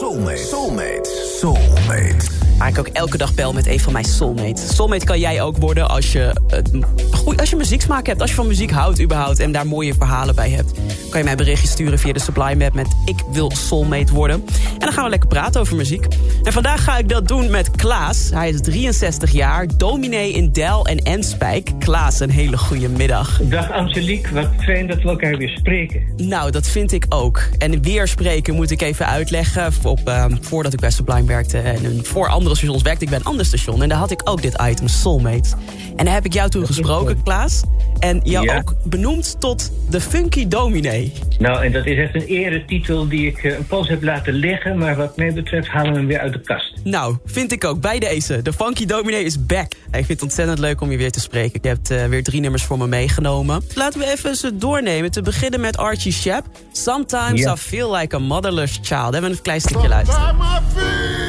Soulmate. Soulmate. Soulmate. Waar ik ook elke dag bel met een van mijn soulmates. Soulmate kan jij ook worden als je, uh, goed, als je muzieksmaak hebt. Als je van muziek houdt überhaupt en daar mooie verhalen bij hebt. Kan je mij een berichtje sturen via de Sublime app met ik wil soulmate worden. En dan gaan we lekker praten over muziek. En vandaag ga ik dat doen met Klaas. Hij is 63 jaar, dominee in Del en Enspijk. Klaas, een hele goede middag. Dag Angelique, wat fijn dat we elkaar weer spreken. Nou, dat vind ik ook. En weer spreken moet ik even uitleggen. Op, uh, voordat ik bij Sublime werkte en voor andere stations werkte ik bij een ander station. En daar had ik ook dit item, Soulmate. En daar heb ik jou toen gesproken, Klaas. En jou ook benoemd tot de Funky Dominee. Nou, en dat is echt een eretitel die ik uh, een poos heb laten liggen. Maar wat mij betreft halen we hem weer uit de kast. Nou, vind ik ook. Bij deze. De Funky Dominee is back. Ik vind het ontzettend leuk om je weer te spreken. Je hebt uh, weer drie nummers voor me meegenomen. Laten we even ze doornemen. Te beginnen met Archie Shepp. Sometimes I feel like a motherless child. We hebben een klein stukje luisteren.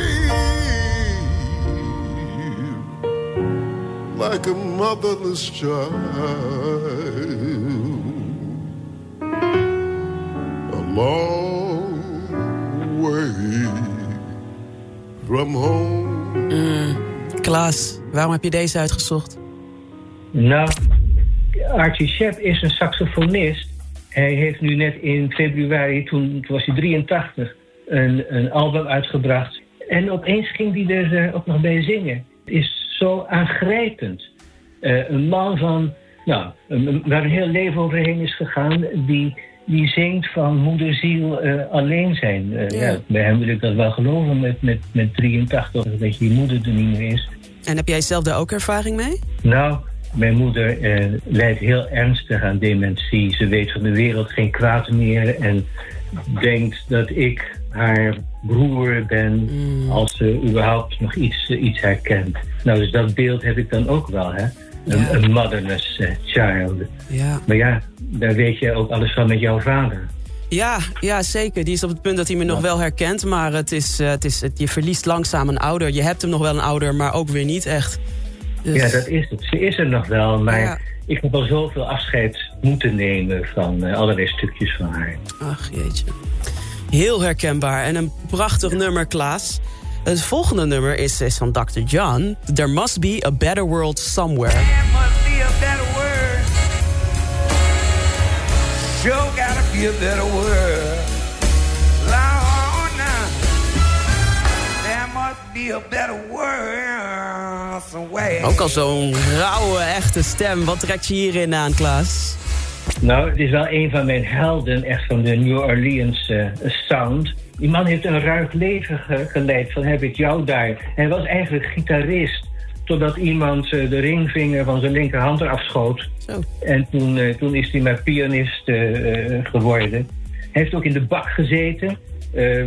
Like a motherless child. A long way from home. Mm, Klaas, waarom heb je deze uitgezocht? Nou, Archie Shepp is een saxofonist. Hij heeft nu net in februari, toen, toen was hij 83, een, een album uitgebracht. En opeens ging hij er uh, ook nog bij zingen. Het is zo aangrijpend. Uh, een man van, nou, een, waar een heel leven overheen is gegaan, die, die zingt van moederziel uh, alleen zijn. Uh, ja. Ja, bij hem wil ik dat wel geloven met, met, met 83, dat je moeder er niet meer is. En heb jij zelf daar ook ervaring mee? Nou, mijn moeder lijdt heel ernstig aan dementie. Ze weet van de wereld geen kwaad meer en denkt dat ik haar broer ben mm. als ze überhaupt nog iets, iets herkent. Nou, dus dat beeld heb ik dan ook wel, hè. Een, Ja. een motherless uh, child. Ja. Maar ja, daar weet je ook alles van met jouw vader. Ja, ja, zeker. Die is op het punt dat hij me nog wel herkent. Maar het is, uh, het is, het, je verliest langzaam een ouder. Je hebt hem nog wel een ouder, maar ook weer niet echt. Dus... Ja, dat is het. Ze is er nog wel, maar Ja. ik heb al zoveel afscheid moeten nemen van uh, allerlei stukjes van haar. Ach, jeetje. Heel herkenbaar. En een prachtig nummer, Klaas. Het volgende nummer is, is van Dr. John. There must be a better world somewhere. There must be a better word. Sure gotta be a better. Lord, now. There must be a better word somewhere. Ook al zo'n rauwe, echte stem. Wat trekt je hierin aan, Klaas? Nou, het is wel een van mijn helden, echt van de New Orleans uh, sound. Die man heeft een ruig leven ge geleid, van heb ik jou daar. Hij was eigenlijk gitarist, totdat iemand uh, de ringvinger van zijn linkerhand eraf schoot. En toen, uh, toen is hij maar pianist geworden. Hij heeft ook in de bak gezeten,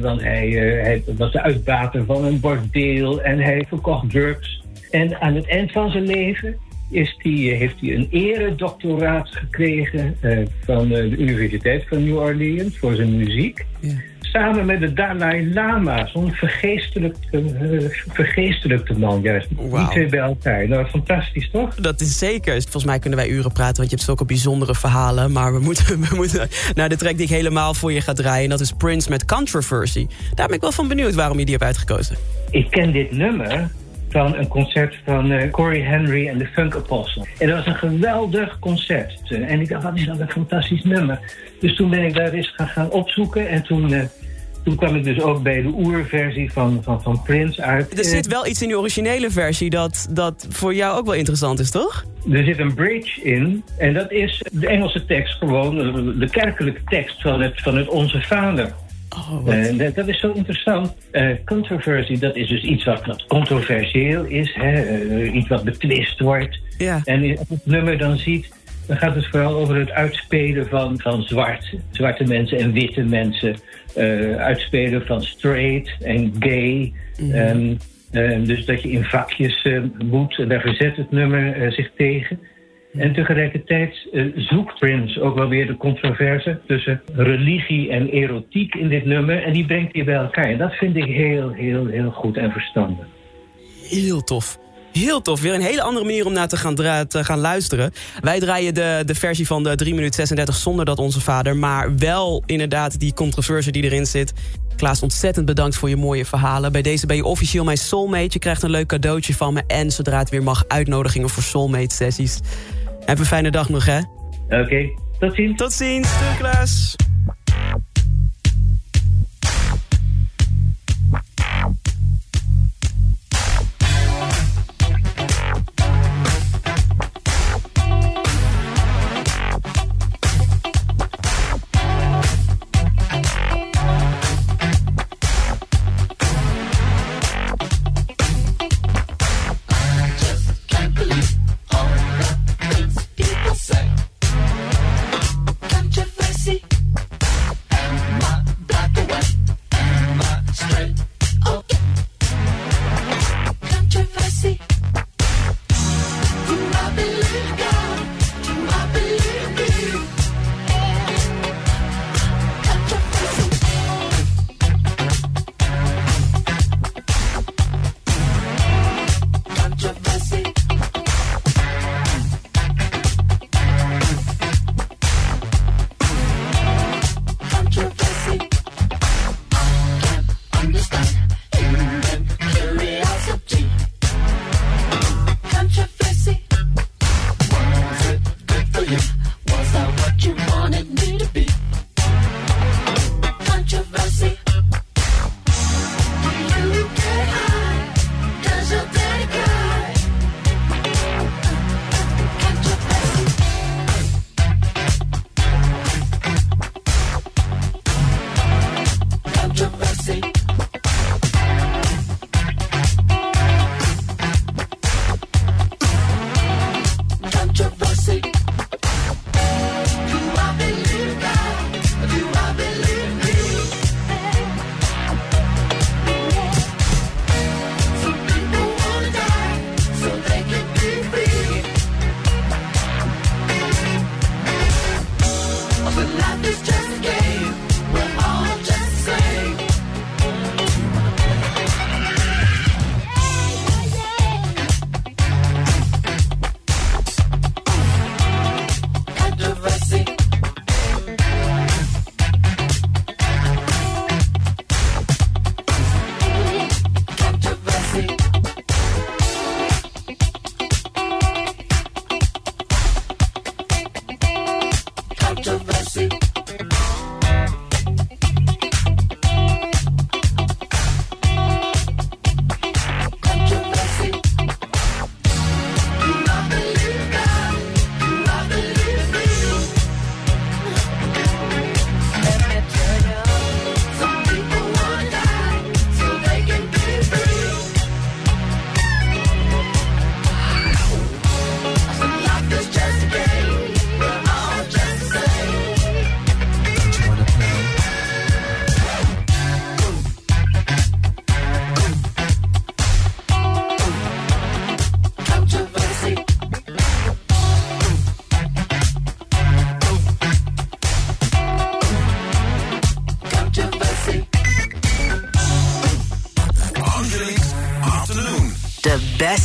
want hij, hij, was de uitbater van een bordeel en hij verkocht drugs. En aan het eind van zijn leven is die, heeft hij een eredoctoraat gekregen uh, van uh, de Universiteit van New Orleans voor zijn muziek. Ja. Samen met de Dalai Lama, zo'n vergeestelijkte, uh, vergeestelijkte man juist. Wow. Die twee bij elkaar. Nou, fantastisch toch? Dat is zeker. Volgens mij kunnen wij uren praten, want je hebt zulke bijzondere verhalen. Maar we moeten, we moeten naar de track die ik helemaal voor je ga draaien. En dat is Prince met Controversy. Daar ben ik wel van benieuwd waarom je die hebt uitgekozen. Ik ken dit nummer van een concert van uh, Corey Henry en de Funk Apostle. En dat was een geweldig concert. Uh, en ik dacht, wat is dat een fantastisch nummer. Dus toen ben ik daar eens gaan, gaan opzoeken. En toen, uh, toen kwam ik dus ook bij de oerversie van, van, van Prince uit. Er zit wel iets in die originele versie dat, dat voor jou ook wel interessant is, toch? Er zit een bridge in. En dat is de Engelse tekst gewoon, de kerkelijke tekst van het, van het Onze Vader. Oh, uh, dat, dat, is zo interessant. Uh, controversie, dat is dus iets wat, wat controversieel is. Hè? Uh, iets wat betwist wordt. Ja. En als je het nummer dan ziet... dan gaat het vooral over het uitspelen van, van zwart, zwarte mensen en witte mensen. Uitspelen van straight en gay. Mm dus dat je in vakjes moet, en daar verzet het nummer zich tegen. En tegelijkertijd zoekt Prince ook wel weer de controverse tussen religie en erotiek in dit nummer. En die brengt hij bij elkaar. En dat vind ik heel, heel, heel goed en verstandig. Heel tof. Heel tof. Weer een hele andere manier om naar te gaan, te gaan luisteren. Wij draaien de, de versie van de 3 minuten 36 zonder dat onze vader. Maar wel inderdaad die controverse die erin zit. Klaas, ontzettend bedankt voor je mooie verhalen. Bij deze ben je officieel mijn soulmate. Je krijgt een leuk cadeautje van me. En zodra het weer mag, uitnodigingen voor soulmate sessies. Heb een fijne dag nog, hè? Oké, tot ziens. Tot ziens. Doei, Klaas.